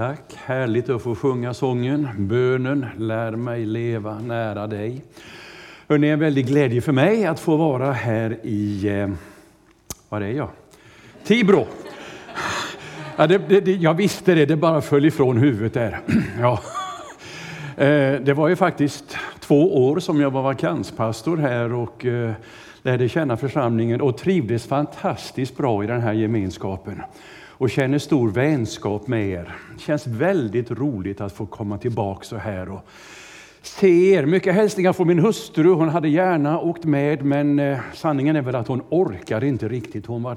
Tack, härligt att få sjunga sången, bönen Lär mig leva nära dig. Hörrni, det är en väldig glädje för mig att få vara här i, eh, var är jag? Tibro. Ja, det, det, jag visste det, det bara föll ifrån huvudet där. Ja. Eh, det var ju faktiskt två år som jag var vakanspastor här och eh, lärde känna församlingen och trivdes fantastiskt bra i den här gemenskapen och känner stor vänskap med er. Det känns väldigt roligt att få komma tillbaka så här och se er. Mycket hälsningar från min hustru. Hon hade gärna åkt med, men eh, sanningen är väl att hon orkade inte riktigt. Hon var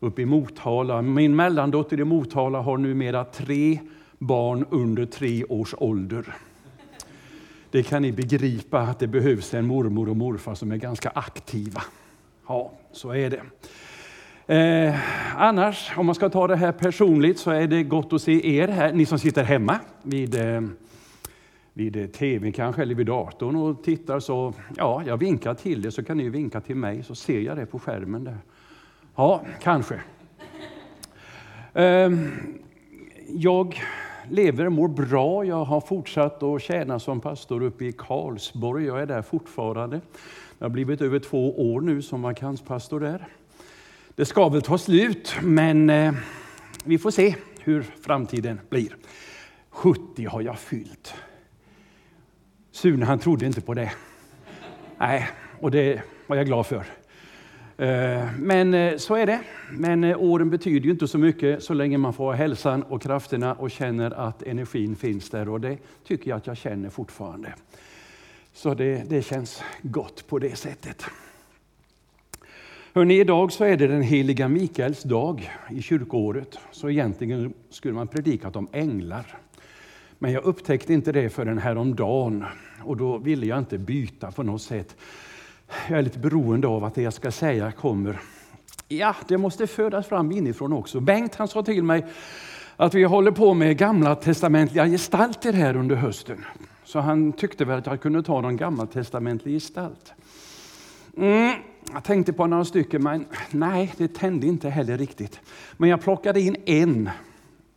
uppe i Motala. Min mellandotter i Motala har numera tre barn under tre års ålder. Det kan ni begripa att det behövs en mormor och morfar som är ganska aktiva. Ja, så är det. Eh, annars, om man ska ta det här personligt, så är det gott att se er här, ni som sitter hemma vid, eh, vid eh, tv kanske, eller vid datorn och tittar. Så, ja, jag vinkar till er så kan ni vinka till mig, så ser jag det på skärmen. där. Ja, kanske. Eh, jag lever och mår bra. Jag har fortsatt att tjäna som pastor uppe i Karlsborg. Jag är där fortfarande. Jag har blivit över två år nu som vakanspastor där. Det ska väl ta slut, men eh, vi får se hur framtiden blir. 70 har jag fyllt. Sune han trodde inte på det. Nej, och det var jag glad för. Eh, men eh, så är det. Men åren betyder ju inte så mycket så länge man får ha hälsan och krafterna och känner att energin finns där. Och det tycker jag att jag känner fortfarande. Så det, det känns gott på det sättet. Hörrni, idag så är det den heliga Mikaels dag i kyrkoåret. Så egentligen skulle man predikat om änglar. Men jag upptäckte inte det förrän häromdagen och då ville jag inte byta på något sätt. Jag är lite beroende av att det jag ska säga kommer. Ja, det måste födas fram inifrån också. Bengt han sa till mig att vi håller på med gamla testamentliga gestalter här under hösten. Så han tyckte väl att jag kunde ta någon gammaltestamentlig gestalt. Mm, jag tänkte på några stycken, men nej, det tände inte heller riktigt. Men jag plockade in en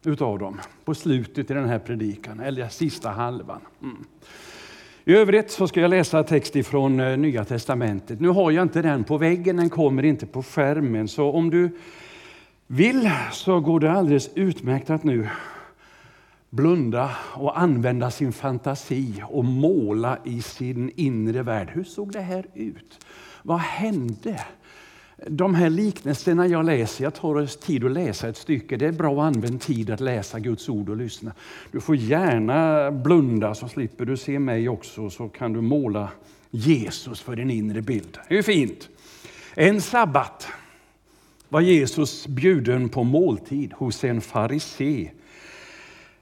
utav dem på slutet i den här predikan, eller sista halvan. Mm. I övrigt så ska jag läsa text ifrån eh, Nya Testamentet. Nu har jag inte den på väggen, den kommer inte på skärmen. Så om du vill så går det alldeles utmärkt att nu blunda och använda sin fantasi och måla i sin inre värld. Hur såg det här ut? Vad hände? De här liknelserna jag läser, jag tar oss tid att läsa ett stycke. Det är bra använd tid att läsa Guds ord och lyssna. Du får gärna blunda så slipper du se mig också, så kan du måla Jesus för din inre bild. Det är fint. En sabbat var Jesus bjuden på måltid hos en farisé.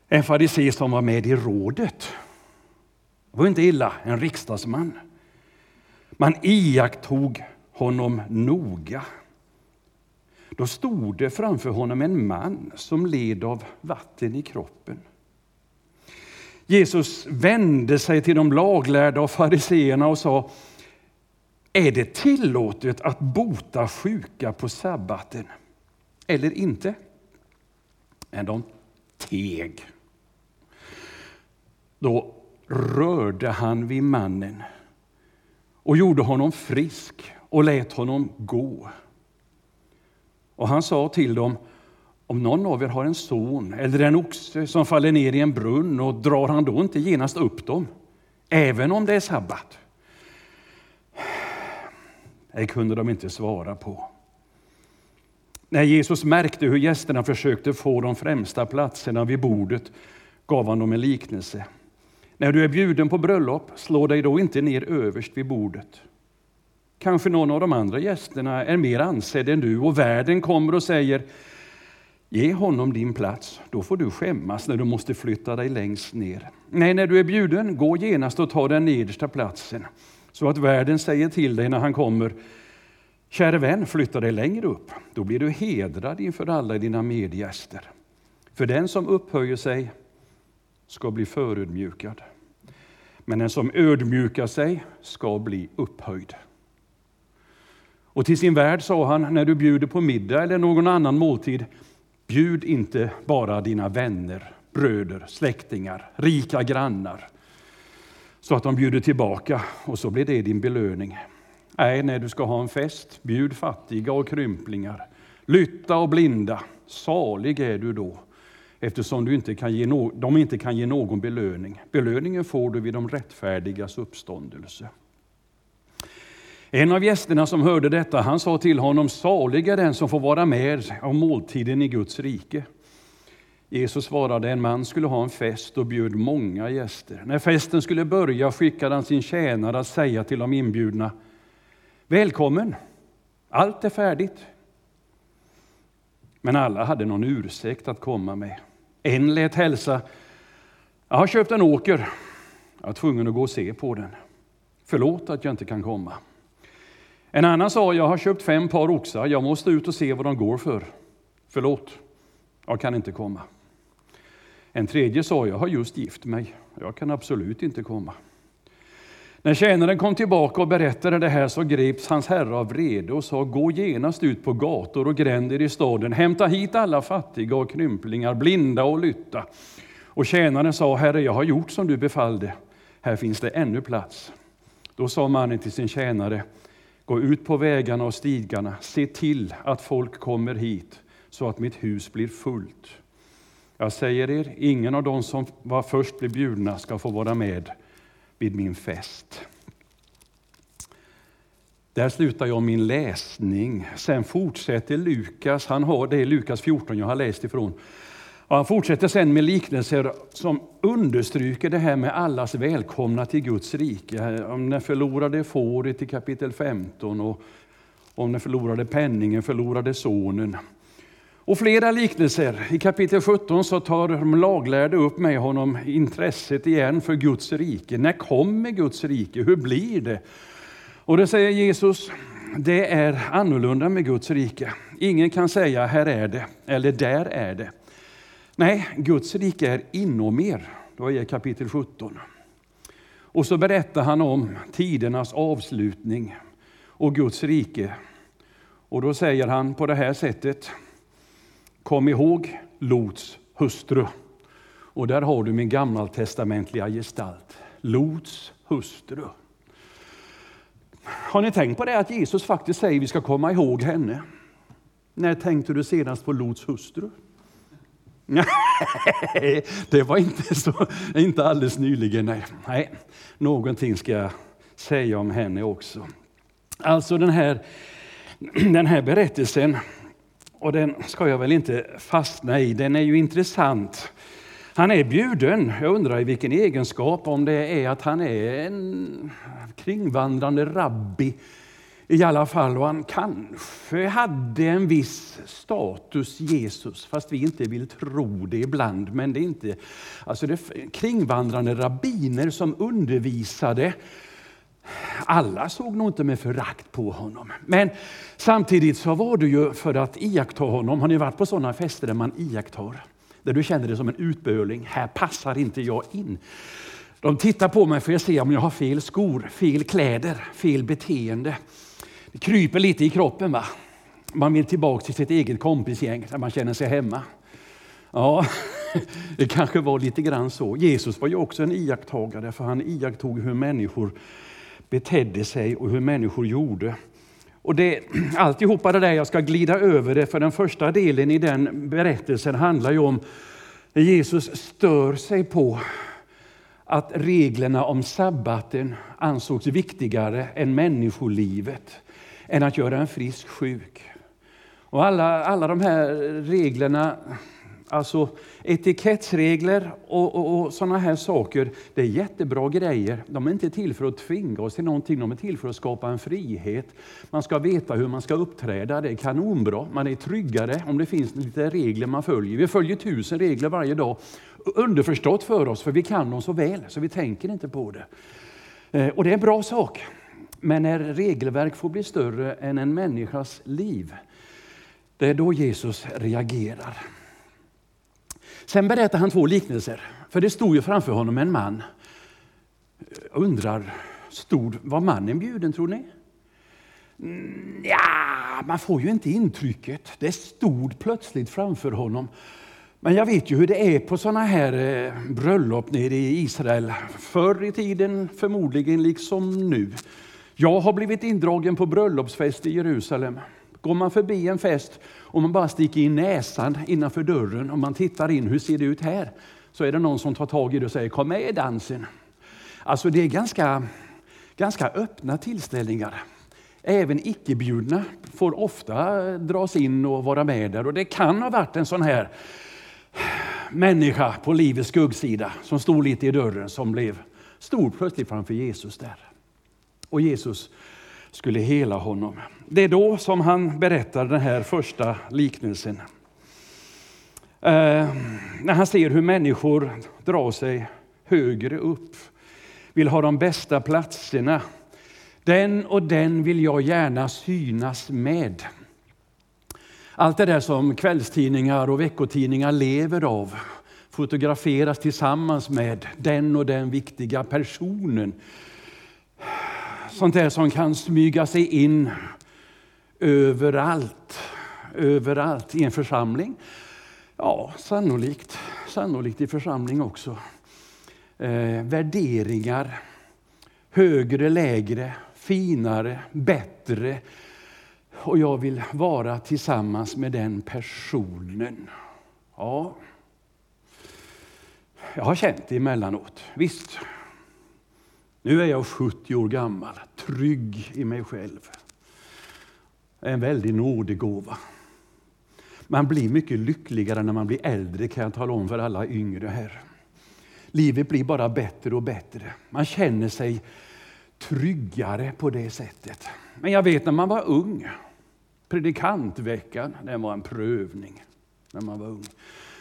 En farisé som var med i rådet. Det var inte illa, en riksdagsman. Man iakttog honom noga. Då stod det framför honom en man som led av vatten i kroppen. Jesus vände sig till de laglärda och fariseerna och sa Är det tillåtet att bota sjuka på sabbaten eller inte? Men de teg. Då rörde han vid mannen och gjorde honom frisk och lät honom gå. Och han sa till dem, om någon av er har en son eller en oxe som faller ner i en brunn och drar han då inte genast upp dem, även om det är sabbat? Det kunde de inte svara på. När Jesus märkte hur gästerna försökte få de främsta platserna vid bordet gav han dem en liknelse. När du är bjuden på bröllop, slå dig då inte ner överst vid bordet. Kanske någon av de andra gästerna är mer ansedd än du och värden kommer och säger Ge honom din plats, då får du skämmas när du måste flytta dig längst ner. Nej, när du är bjuden, gå genast och ta den nedersta platsen så att värden säger till dig när han kommer Käre vän, flytta dig längre upp. Då blir du hedrad inför alla dina medgäster. För den som upphöjer sig ska bli förödmjukad. Men den som ödmjukar sig ska bli upphöjd. Och till sin värd sa han, när du bjuder på middag eller någon annan måltid, bjud inte bara dina vänner bröder, släktingar, rika grannar. Så att de bjuder tillbaka och så blir det din belöning. Nej, när du ska ha en fest, bjud fattiga och krymplingar, lytta och blinda. Salig är du då, eftersom du inte kan ge no de inte kan ge någon belöning. Belöningen får du vid de rättfärdigas uppståndelse. En av gästerna som hörde detta, han sa till honom, salig är den som får vara med om måltiden i Guds rike. Jesus svarade, en man skulle ha en fest och bjöd många gäster. När festen skulle börja skickade han sin tjänare att säga till de inbjudna, välkommen, allt är färdigt. Men alla hade någon ursäkt att komma med. En lät hälsa, jag har köpt en åker, jag är tvungen att gå och se på den. Förlåt att jag inte kan komma. En annan sa, jag har köpt fem par oxar, jag måste ut och se vad de går för. Förlåt, jag kan inte komma. En tredje sa, jag har just gift mig, jag kan absolut inte komma. När tjänaren kom tillbaka och berättade det här så greps hans herre av vrede och sa, gå genast ut på gator och gränder i staden, hämta hit alla fattiga och krymplingar, blinda och lytta. Och tjänaren sa, herre, jag har gjort som du befallde, här finns det ännu plats. Då sa mannen till sin tjänare, Gå ut på vägarna och stigarna, se till att folk kommer hit så att mitt hus blir fullt. Jag säger er, ingen av dem som var först blir bjudna ska få vara med vid min fest. Där slutar jag min läsning. Sen fortsätter Lukas, han har det är Lukas 14 jag har läst ifrån. Och han fortsätter sen med liknelser som understryker det här med allas välkomna till Guds rike. Om den förlorade fåret i kapitel 15 och om den förlorade penningen, förlorade sonen. Och flera liknelser. I kapitel 17 så tar de laglärde upp med honom intresset igen för Guds rike. När kommer Guds rike? Hur blir det? Och då säger Jesus, det är annorlunda med Guds rike. Ingen kan säga här är det eller där är det. Nej, Guds rike är inom er. Då är kapitel 17. Och så berättar han om tidernas avslutning och Guds rike. Och då säger han på det här sättet. Kom ihåg Lots hustru. Och där har du min gammaltestamentliga gestalt. Lots hustru. Har ni tänkt på det att Jesus faktiskt säger att vi ska komma ihåg henne? När tänkte du senast på Lots hustru? Nej, det var inte, så, inte alldeles nyligen. Nej. nej, någonting ska jag säga om henne också. Alltså den här, den här berättelsen, och den ska jag väl inte fastna i, den är ju intressant. Han är bjuden, jag undrar i vilken egenskap, om det är att han är en kringvandrande rabbi i alla fall. Och han kanske hade en viss status, Jesus, fast vi inte vill tro det ibland. Men det är inte alltså det kringvandrande rabbiner som undervisade. Alla såg nog inte med förakt på honom. Men samtidigt så var det ju för att iaktta honom. Har ni varit på sådana fester där man iakttar? Där du känner dig som en utböling. Här passar inte jag in. De tittar på mig för att se om jag har fel skor, fel kläder, fel beteende. Det kryper lite i kroppen. va? Man vill tillbaka till sitt eget kompisgäng där man känner sig hemma. Ja, det kanske var lite grann så. Jesus var ju också en iakttagare för han iakttog hur människor betedde sig och hur människor gjorde. Och det, alltihopa det där, jag ska glida över det, för den första delen i den berättelsen handlar ju om när Jesus stör sig på att reglerna om sabbaten ansågs viktigare än människolivet än att göra en frisk sjuk. Och alla, alla de här reglerna, alltså etikettsregler och, och, och sådana här saker, det är jättebra grejer. De är inte till för att tvinga oss till någonting, de är till för att skapa en frihet. Man ska veta hur man ska uppträda, det är kanonbra. Man är tryggare om det finns lite regler man följer. Vi följer tusen regler varje dag, underförstått för oss, för vi kan dem så väl, så vi tänker inte på det. Eh, och det är en bra sak. Men när regelverk får bli större än en människas liv, det är då Jesus reagerar. Sen berättar han två liknelser, för det stod ju framför honom en man. Jag undrar, stod, var mannen bjuden tror ni? Mm, ja, man får ju inte intrycket. Det stod plötsligt framför honom. Men jag vet ju hur det är på sådana här eh, bröllop nere i Israel. Förr i tiden förmodligen liksom nu. Jag har blivit indragen på bröllopsfest i Jerusalem. Går man förbi en fest och man bara sticker in näsan innanför dörren och man tittar in, hur ser det ut här? Så är det någon som tar tag i det och säger, kom med i dansen. Alltså det är ganska, ganska öppna tillställningar. Även icke-bjudna får ofta dras in och vara med där. Och det kan ha varit en sån här människa på livets skuggsida som stod lite i dörren som blev stor plötsligt framför Jesus där. Och Jesus skulle hela honom. Det är då som han berättar den här första liknelsen. Eh, när han ser hur människor drar sig högre upp, vill ha de bästa platserna. Den och den vill jag gärna synas med. Allt det där som kvällstidningar och veckotidningar lever av fotograferas tillsammans med den och den viktiga personen. Sånt där som kan smyga sig in överallt, överallt i en församling. Ja, sannolikt, sannolikt i församling också. Eh, värderingar, högre, lägre, finare, bättre. Och jag vill vara tillsammans med den personen. Ja, jag har känt det emellanåt. Visst, nu är jag 70 år gammal, trygg i mig själv. En väldig nådegåva. Man blir mycket lyckligare när man blir äldre kan jag tala om för alla yngre här. Livet blir bara bättre och bättre. Man känner sig tryggare på det sättet. Men jag vet när man var ung, predikantveckan, den var en prövning när man var ung.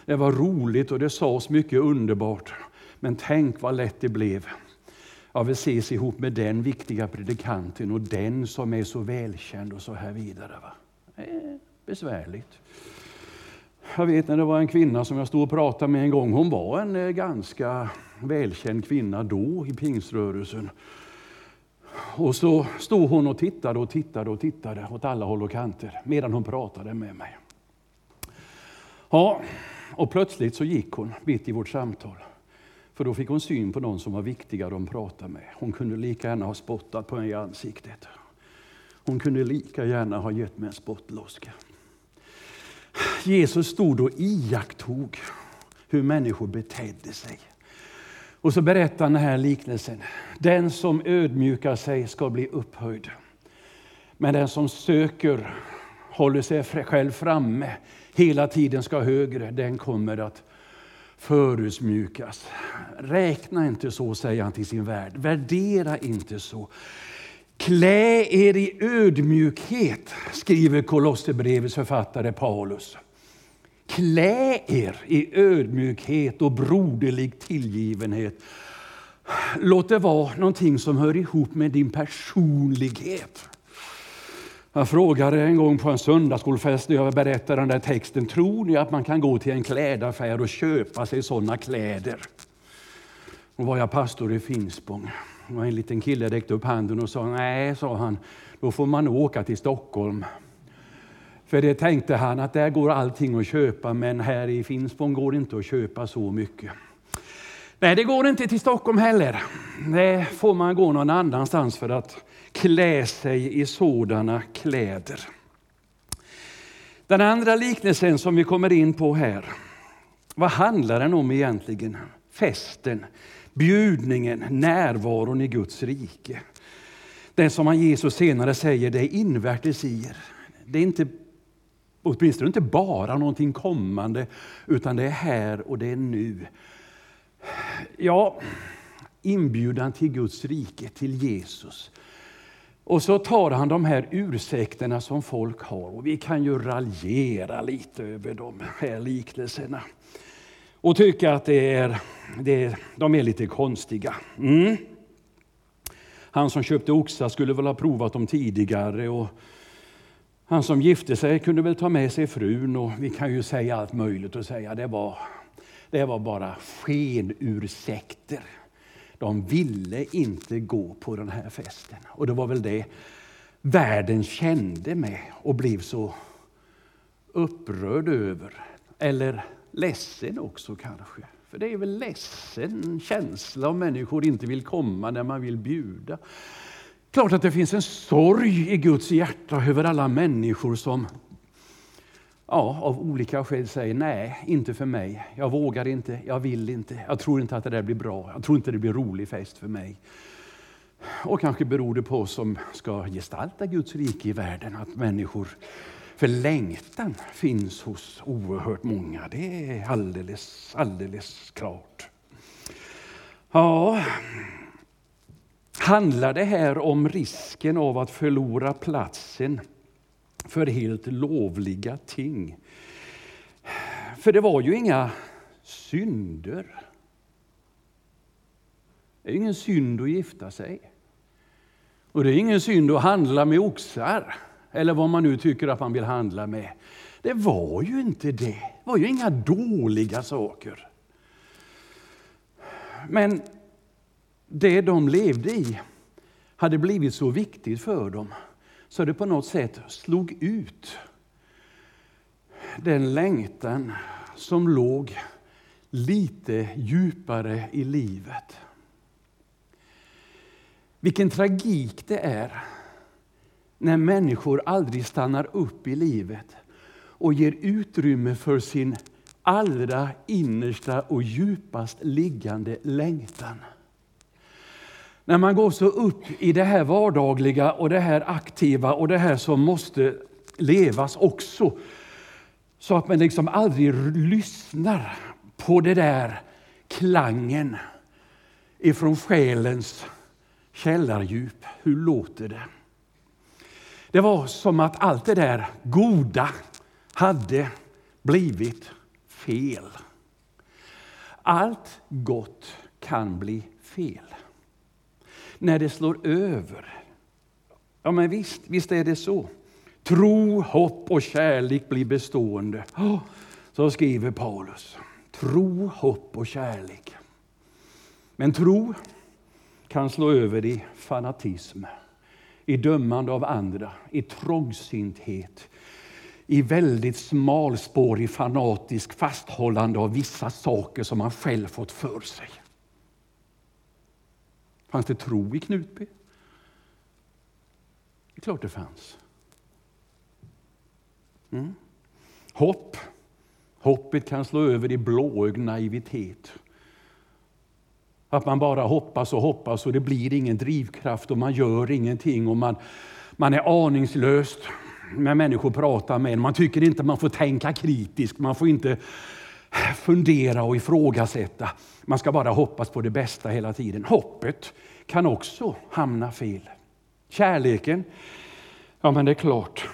Det var roligt och det sades mycket underbart. Men tänk vad lätt det blev jag vill ses ihop med den viktiga predikanten och den som är så välkänd och så här vidare. Va? Det är besvärligt. Jag vet när det var en kvinna som jag stod och pratade med en gång. Hon var en eh, ganska välkänd kvinna då i pingströrelsen. Och så stod hon och tittade och tittade och tittade åt alla håll och kanter medan hon pratade med mig. Ja, och plötsligt så gick hon mitt i vårt samtal. För då fick hon syn på någon som var viktigare att prata med. Hon kunde lika gärna ha spottat på mig i ansiktet. Hon kunde lika gärna ha gett mig en spottloska. Jesus stod och iakttog hur människor betedde sig. Och så berättar han den här liknelsen. Den som ödmjukar sig ska bli upphöjd. Men den som söker, håller sig själv framme, hela tiden ska högre, den kommer att förödmjukas. Räkna inte så, säger han till sin värld. Värdera inte så. Klä er i ödmjukhet, skriver Kolosserbrevets författare Paulus. Klä er i ödmjukhet och broderlig tillgivenhet. Låt det vara någonting som hör ihop med din personlighet. Jag frågade en gång på en söndagsskolfest när jag berättade den där texten, tror ni att man kan gå till en klädaffär och köpa sig sådana kläder? Då var jag pastor i Finspång. Och en liten kille räckte upp handen och sa, nej, sa han, då får man åka till Stockholm. För det tänkte han att där går allting att köpa, men här i Finspång går det inte att köpa så mycket. Nej, det går inte till Stockholm heller. Det får man gå någon annanstans för att klä sig i sådana kläder. Den andra liknelsen som vi kommer in på här, vad handlar den om egentligen? Festen, bjudningen, närvaron i Guds rike. Det som han Jesus senare säger, det är invärtes i er. Det är inte, åtminstone inte bara någonting kommande, utan det är här och det är nu. Ja, inbjudan till Guds rike, till Jesus. Och så tar han de här ursäkterna som folk har och vi kan ju raljera lite över de här liknelserna. Och tycka att det är, det är, de är lite konstiga. Mm. Han som köpte oxar skulle väl ha provat dem tidigare. Och han som gifte sig kunde väl ta med sig frun och vi kan ju säga allt möjligt och säga det var, det var bara skenursäkter. De ville inte gå på den här festen. Och det var väl det världen kände med och blev så upprörd över. Eller ledsen också kanske. För det är väl ledsen känsla om människor inte vill komma när man vill bjuda. Klart att det finns en sorg i Guds hjärta över alla människor som ja, av olika skäl säger nej, inte för mig. Jag vågar inte, jag vill inte, jag tror inte att det där blir bra, jag tror inte det blir rolig fest för mig. Och kanske beror det på oss som ska gestalta Guds rike i världen, att människor för längtan finns hos oerhört många. Det är alldeles, alldeles klart. Ja, handlar det här om risken av att förlora platsen för helt lovliga ting? För det var ju inga synder. Det är ingen synd att gifta sig. Och det är ingen synd att handla med oxar eller vad man nu tycker att man vill handla med. Det var ju inte det. Det var ju inga dåliga saker. Men det de levde i hade blivit så viktigt för dem så det på något sätt slog ut den längtan som låg lite djupare i livet. Vilken tragik det är när människor aldrig stannar upp i livet och ger utrymme för sin allra innersta och djupast liggande längtan. När man går så upp i det här vardagliga och det här aktiva och det här som måste levas också. Så att man liksom aldrig lyssnar på det där klangen ifrån själens källardjup. Hur låter det? Det var som att allt det där goda hade blivit fel. Allt gott kan bli fel. När det slår över. Ja, men visst, visst är det så. Tro, hopp och kärlek blir bestående. Så skriver Paulus. Tro, hopp och kärlek. Men tro kan slå över i fanatism i dömande av andra, i trångsynthet, i väldigt smalspårig fanatisk fasthållande av vissa saker som man själv fått för sig. Fanns det tro i Knutby? Det är klart det fanns. Mm. Hopp. Hoppet kan slå över i blåögd naivitet. Att man bara hoppas och hoppas och det blir ingen drivkraft och man gör ingenting och man, man är aningslöst när människor pratar med en. Man tycker inte man får tänka kritiskt, man får inte fundera och ifrågasätta. Man ska bara hoppas på det bästa hela tiden. Hoppet kan också hamna fel. Kärleken, ja men det är klart.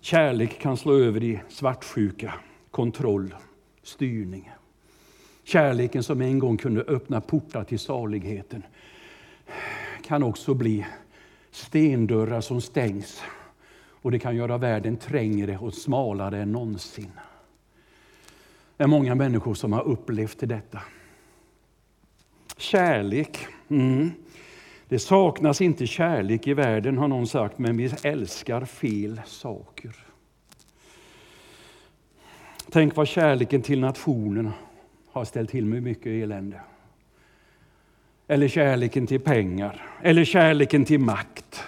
Kärlek kan slå över i svartsjuka, kontroll, styrning. Kärleken som en gång kunde öppna portar till saligheten kan också bli stendörrar som stängs och det kan göra världen trängre och smalare än någonsin. Det är många människor som har upplevt detta. Kärlek. Mm. Det saknas inte kärlek i världen har någon sagt, men vi älskar fel saker. Tänk vad kärleken till nationen har ställt till med mycket elände. Eller kärleken till pengar, eller kärleken till makt.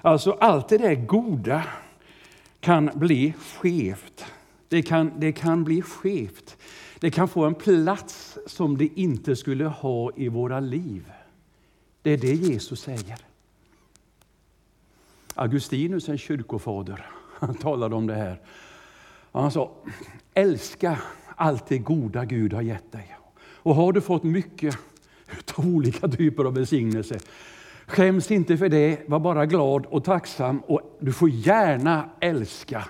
Alltså allt det där goda kan bli skevt. Det kan, det kan bli skevt. Det kan få en plats som det inte skulle ha i våra liv. Det är det Jesus säger. Augustinus, en kyrkofader, han talade om det här. Han sa, älska allt det goda Gud har gett dig. Och har du fått mycket av olika typer av välsignelse, skäms inte för det, var bara glad och tacksam och du får gärna älska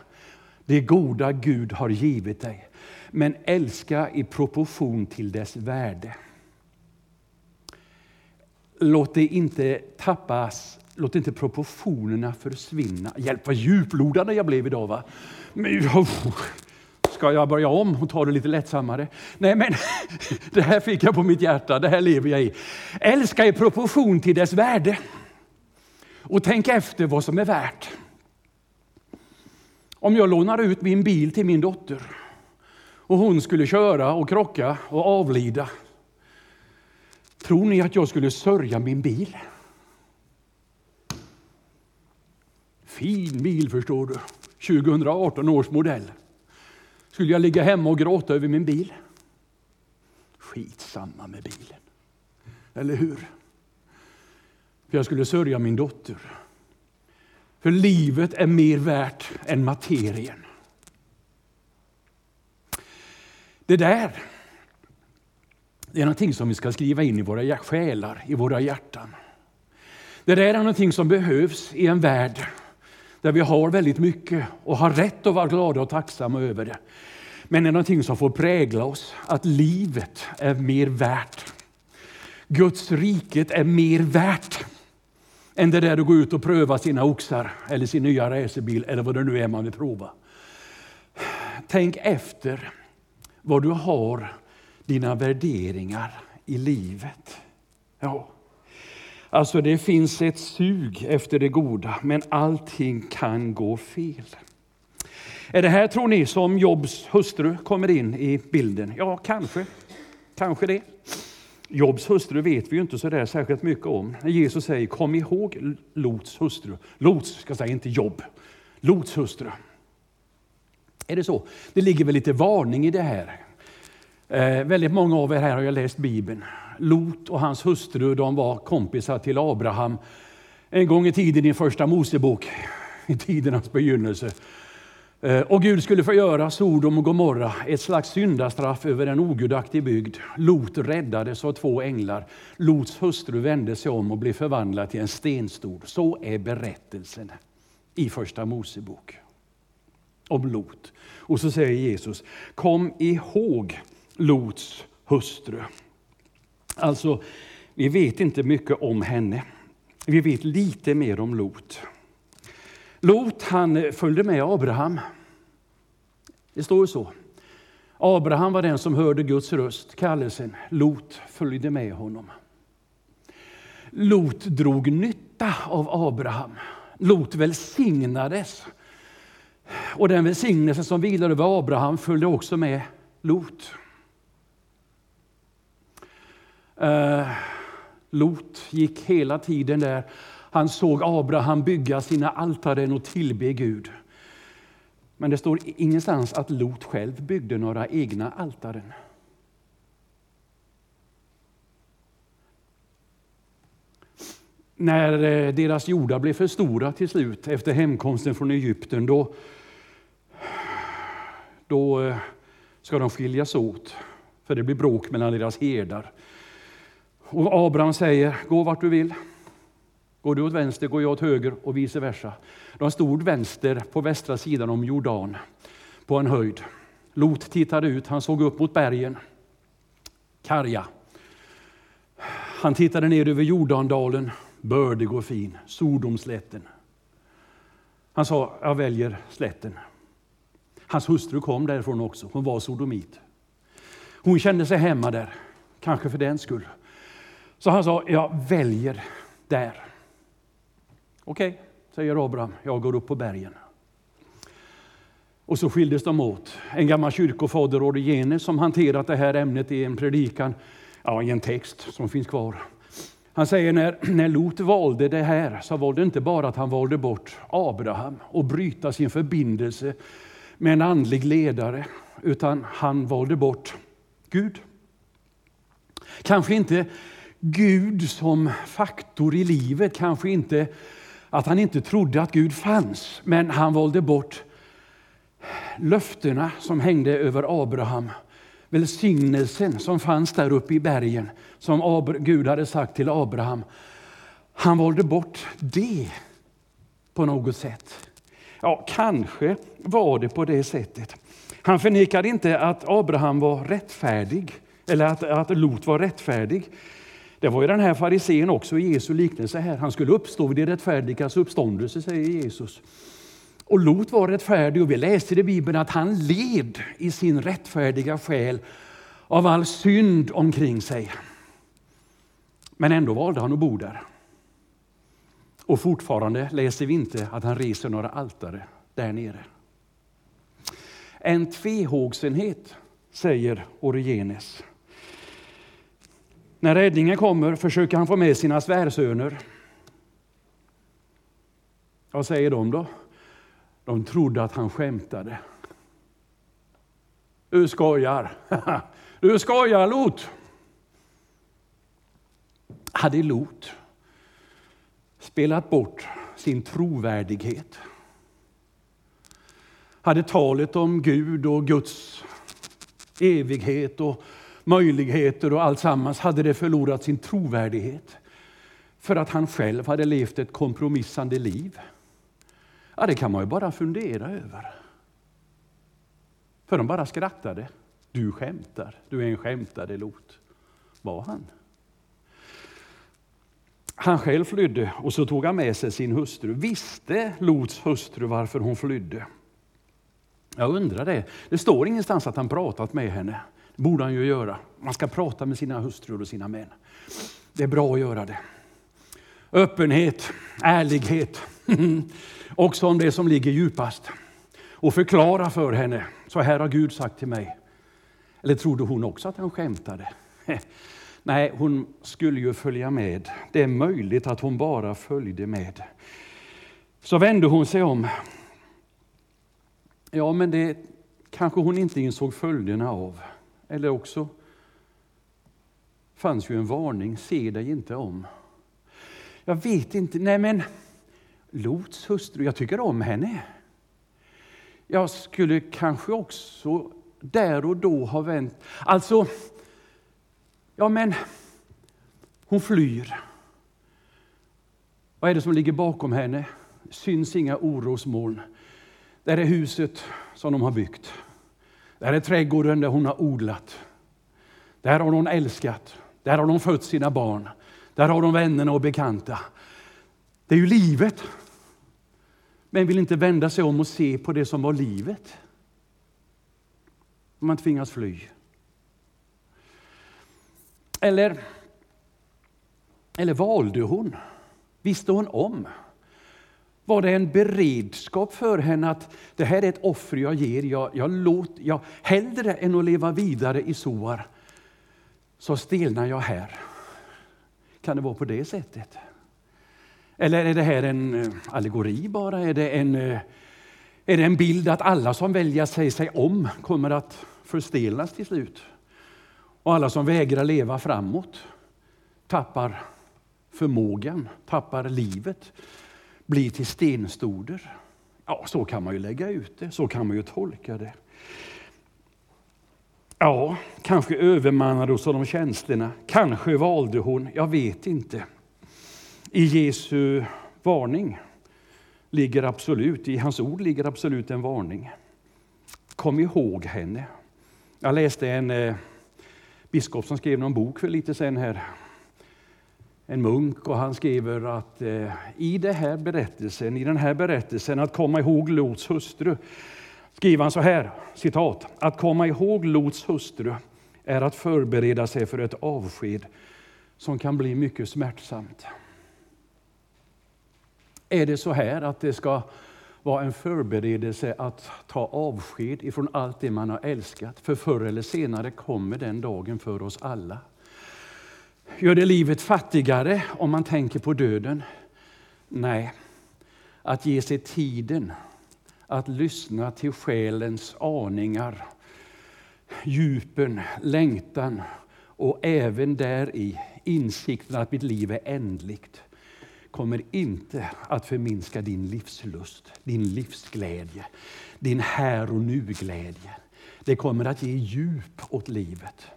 det goda Gud har givit dig. Men älska i proportion till dess värde. Låt det inte tappas, låt inte proportionerna försvinna. Hjälp vad djuplodande jag blev idag. Va? Men, oh, Ska jag börja om och ta det lite lättsammare? Nej, men det här fick jag på mitt hjärta, det här lever jag i. Älska i proportion till dess värde. Och tänk efter vad som är värt. Om jag lånar ut min bil till min dotter och hon skulle köra och krocka och avlida. Tror ni att jag skulle sörja min bil? Fin bil förstår du. 2018 års modell. Skulle jag ligga hemma och gråta över min bil? Skitsamma med bilen. Eller hur? För jag skulle sörja min dotter. För livet är mer värt än materien. Det där det är någonting som vi ska skriva in i våra själar, i våra hjärtan. Det där är någonting som behövs i en värld där vi har väldigt mycket och har rätt att vara glada och tacksamma över det. Men det är någonting som får prägla oss, att livet är mer värt. Guds riket är mer värt än det där att gå ut och pröva sina oxar eller sin nya racerbil eller vad det nu är man vill prova. Tänk efter vad du har dina värderingar i livet. Ja. Alltså det finns ett sug efter det goda, men allting kan gå fel. Är det här, tror ni, som Jobs hustru kommer in i bilden? Ja, kanske. Kanske det. Jobs hustru vet vi ju inte så där särskilt mycket om. Jesus säger kom ihåg Lots hustru. Lots ska säga inte Jobb. Lots hustru. Är det så? Det ligger väl lite varning i det här. Eh, väldigt många av er här har jag läst Bibeln. Lot och hans hustru de var kompisar till Abraham en gång i tiden i första Mosebok, i tidernas begynnelse. Eh, och Gud skulle förgöra Sodom och Gomorra, ett slags syndastraff över en ogudaktig bygd. Lot räddades av två änglar. Lots hustru vände sig om och blev förvandlad till en stenstol. Så är berättelsen i första Mosebok om Lot. Och så säger Jesus, kom ihåg Lots hustru. Alltså, vi vet inte mycket om henne. Vi vet lite mer om Lot. Lot han följde med Abraham. Det står så. Abraham var den som hörde Guds röst, kallelsen. Lot följde med honom. Lot drog nytta av Abraham. Lot välsignades. Och den välsignelse som vilade över Abraham följde också med Lot. Uh, Lot gick hela tiden där. Han såg Abraham bygga sina altaren och tillbe Gud. Men det står ingenstans att Lot själv byggde några egna altaren. När eh, deras jordar blev för stora till slut efter hemkomsten från Egypten, då, då eh, ska de skiljas åt. För det blir bråk mellan deras herdar. Och Abraham säger, gå vart du vill. Går du åt vänster går jag åt höger och vice versa. De stod vänster på västra sidan om Jordan, på en höjd. Lot tittade ut, han såg upp mot bergen. karga. Han tittade ner över Jordandalen, bördig och fin, Sodomslätten. Han sa, jag väljer slätten. Hans hustru kom därifrån också, hon var sodomit. Hon kände sig hemma där, kanske för den skull. Så han sa, jag väljer där. Okej, okay, säger Abraham, jag går upp på bergen. Och så skildes de åt. En gammal kyrkofader, Origene, som hanterat det här ämnet i en predikan, ja, i en text som finns kvar. Han säger när, när Lot valde det här så var det inte bara att han valde bort Abraham och bryta sin förbindelse med en andlig ledare, utan han valde bort Gud. Kanske inte Gud som faktor i livet, kanske inte att han inte trodde att Gud fanns, men han valde bort löftena som hängde över Abraham. Välsignelsen som fanns där uppe i bergen, som Gud hade sagt till Abraham. Han valde bort det på något sätt. Ja, kanske var det på det sättet. Han förnekade inte att Abraham var rättfärdig, eller att, att Lot var rättfärdig. Det var ju den här farisén också i Jesu liknelse här. Han skulle uppstå vid de rättfärdigas uppståndelse, säger Jesus. Och Lot var rättfärdig och vi läste i Bibeln att han led i sin rättfärdiga själ av all synd omkring sig. Men ändå valde han att bo där. Och fortfarande läser vi inte att han reser några altare där nere. En tvehågsenhet säger Origenes. När räddningen kommer försöker han få med sina svärsöner. Vad säger de då? De trodde att han skämtade. Du skojar! Du skojar Lot! Hade Lot spelat bort sin trovärdighet? Hade talet om Gud och Guds evighet och möjligheter och alltsammans, hade det förlorat sin trovärdighet för att han själv hade levt ett kompromissande liv? Ja, det kan man ju bara fundera över. För de bara skrattade. Du skämtar, du är en skämtare Lot. Var han? Han själv flydde och så tog han med sig sin hustru. Visste Lots hustru varför hon flydde? Jag undrar det. Det står ingenstans att han pratat med henne. Det borde han ju göra. Man ska prata med sina hustrur och sina män. Det är bra att göra det. Öppenhet, ärlighet, också om det som ligger djupast. Och förklara för henne, så här har Gud sagt till mig. Eller trodde hon också att han skämtade? Nej, hon skulle ju följa med. Det är möjligt att hon bara följde med. Så vände hon sig om. Ja, men det kanske hon inte insåg följderna av. Eller också fanns ju en varning, se dig inte om. Jag vet inte, nej men Lots hustru, jag tycker om henne. Jag skulle kanske också där och då ha vänt, alltså Ja, men hon flyr. Vad är det som ligger bakom henne? syns inga orosmoln. Där är huset som de har byggt. Där är trädgården där hon har odlat. Där har hon älskat. Där har hon fött sina barn. Där har hon vännerna och bekanta. Det är ju livet. Men vill inte vända sig om och se på det som var livet. Man tvingas fly. Eller, eller valde hon? Visste hon om? Var det en beredskap för henne att det här är ett offer jag ger, jag, jag låt, jag, hellre än att leva vidare i Soar så stelnar jag här. Kan det vara på det sättet? Eller är det här en eh, allegori bara? Är det en, eh, är det en bild att alla som väljer att säga sig om kommer att förstelnas till slut? Och alla som vägrar leva framåt tappar förmågan, tappar livet, bli till stenstoder. Ja, så kan man ju lägga ut det, så kan man ju tolka det. Ja, kanske övermannade hos de tjänsterna. Kanske valde hon, jag vet inte. I Jesu varning ligger absolut, i hans ord ligger absolut en varning. Kom ihåg henne. Jag läste en eh, biskop som skrev någon bok för lite sen här. En munk och han skriver att eh, i, det här berättelsen, i den här berättelsen att komma ihåg Lots hustru skriver han så här, citat. Att komma ihåg Lots hustru är att förbereda sig för ett avsked som kan bli mycket smärtsamt. Är det så här att det ska vara en förberedelse att ta avsked ifrån allt det man har älskat. För förr eller senare kommer den dagen för oss alla. Gör det livet fattigare om man tänker på döden? Nej. Att ge sig tiden att lyssna till själens aningar, djupen, längtan och även där i insikten att mitt liv är ändligt kommer inte att förminska din livslust, din livsglädje, din här och nu-glädje. Det kommer att ge djup åt livet.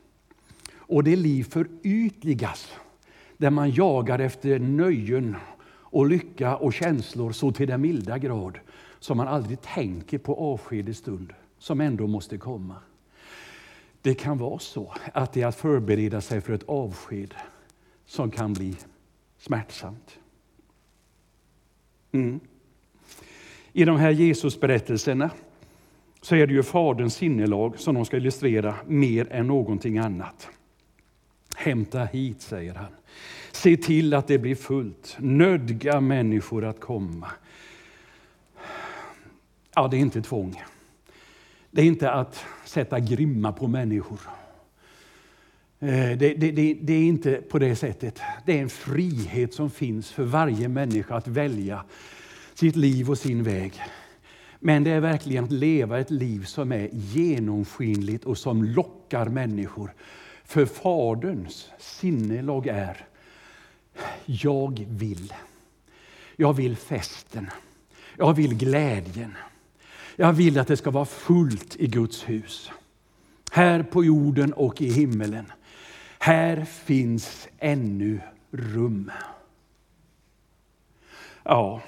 Och det liv förytligas där man jagar efter nöjen och lycka och känslor så till den milda grad som man aldrig tänker på avskedets stund, som ändå måste komma. Det kan vara så att det är att förbereda sig för ett avsked som kan bli smärtsamt. Mm. I de här Jesusberättelserna så är det ju Faderns sinnelag som de ska illustrera mer än någonting annat. Hämta hit, säger han. Se till att det blir fullt. Nödga människor att komma. Ja, det är inte tvång. Det är inte att sätta grimma på människor. Eh, det, det, det, det, är inte på det sättet. Det är en frihet som finns för varje människa att välja sitt liv och sin väg. Men det är verkligen att leva ett liv som är genomskinligt och som lockar människor. För Faderns sinnelag är, jag vill. Jag vill festen. Jag vill glädjen. Jag vill att det ska vara fullt i Guds hus. Här på jorden och i himmelen. Här finns ännu rum. Ja,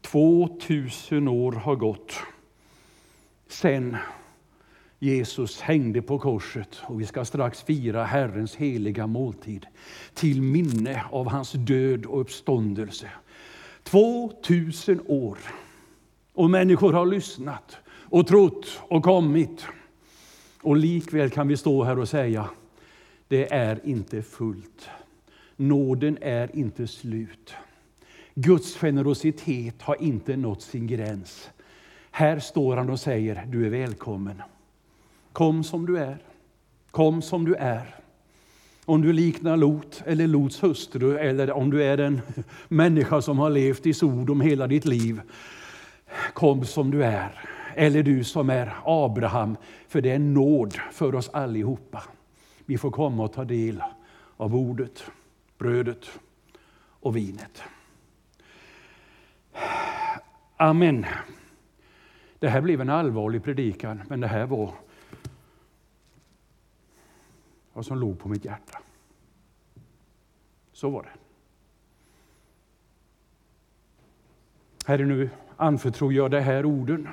2000 år har gått sen Jesus hängde på korset och vi ska strax fira Herrens heliga måltid till minne av hans död och uppståndelse. 2000 år. Och människor har lyssnat och trott och kommit. Och likväl kan vi stå här och säga, det är inte fullt. Nåden är inte slut. Guds generositet har inte nått sin gräns. Här står han och säger, du är välkommen. Kom som du är. Kom som du är. Om du liknar Lot eller Lots hustru eller om du är en människa som har levt i Sodom hela ditt liv. Kom som du är. Eller du som är Abraham, för det är nåd för oss allihopa. Vi får komma och ta del av ordet, brödet och vinet. Amen. Det här blev en allvarlig predikan, men det här var vad som låg på mitt hjärta. Så var det. Herre, nu anförtror jag de här orden.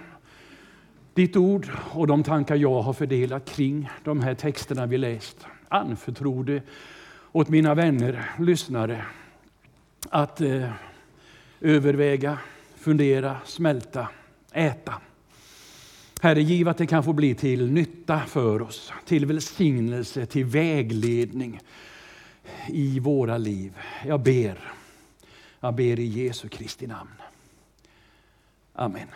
Ditt ord och de tankar jag har fördelat kring de här texterna vi läst. Anförtro det åt mina vänner, lyssnare, att eh, överväga, fundera, smälta, äta. Herre, giv att det kan få bli till nytta för oss, till välsignelse, till vägledning i våra liv. Jag ber, jag ber i Jesu Kristi namn. Amen.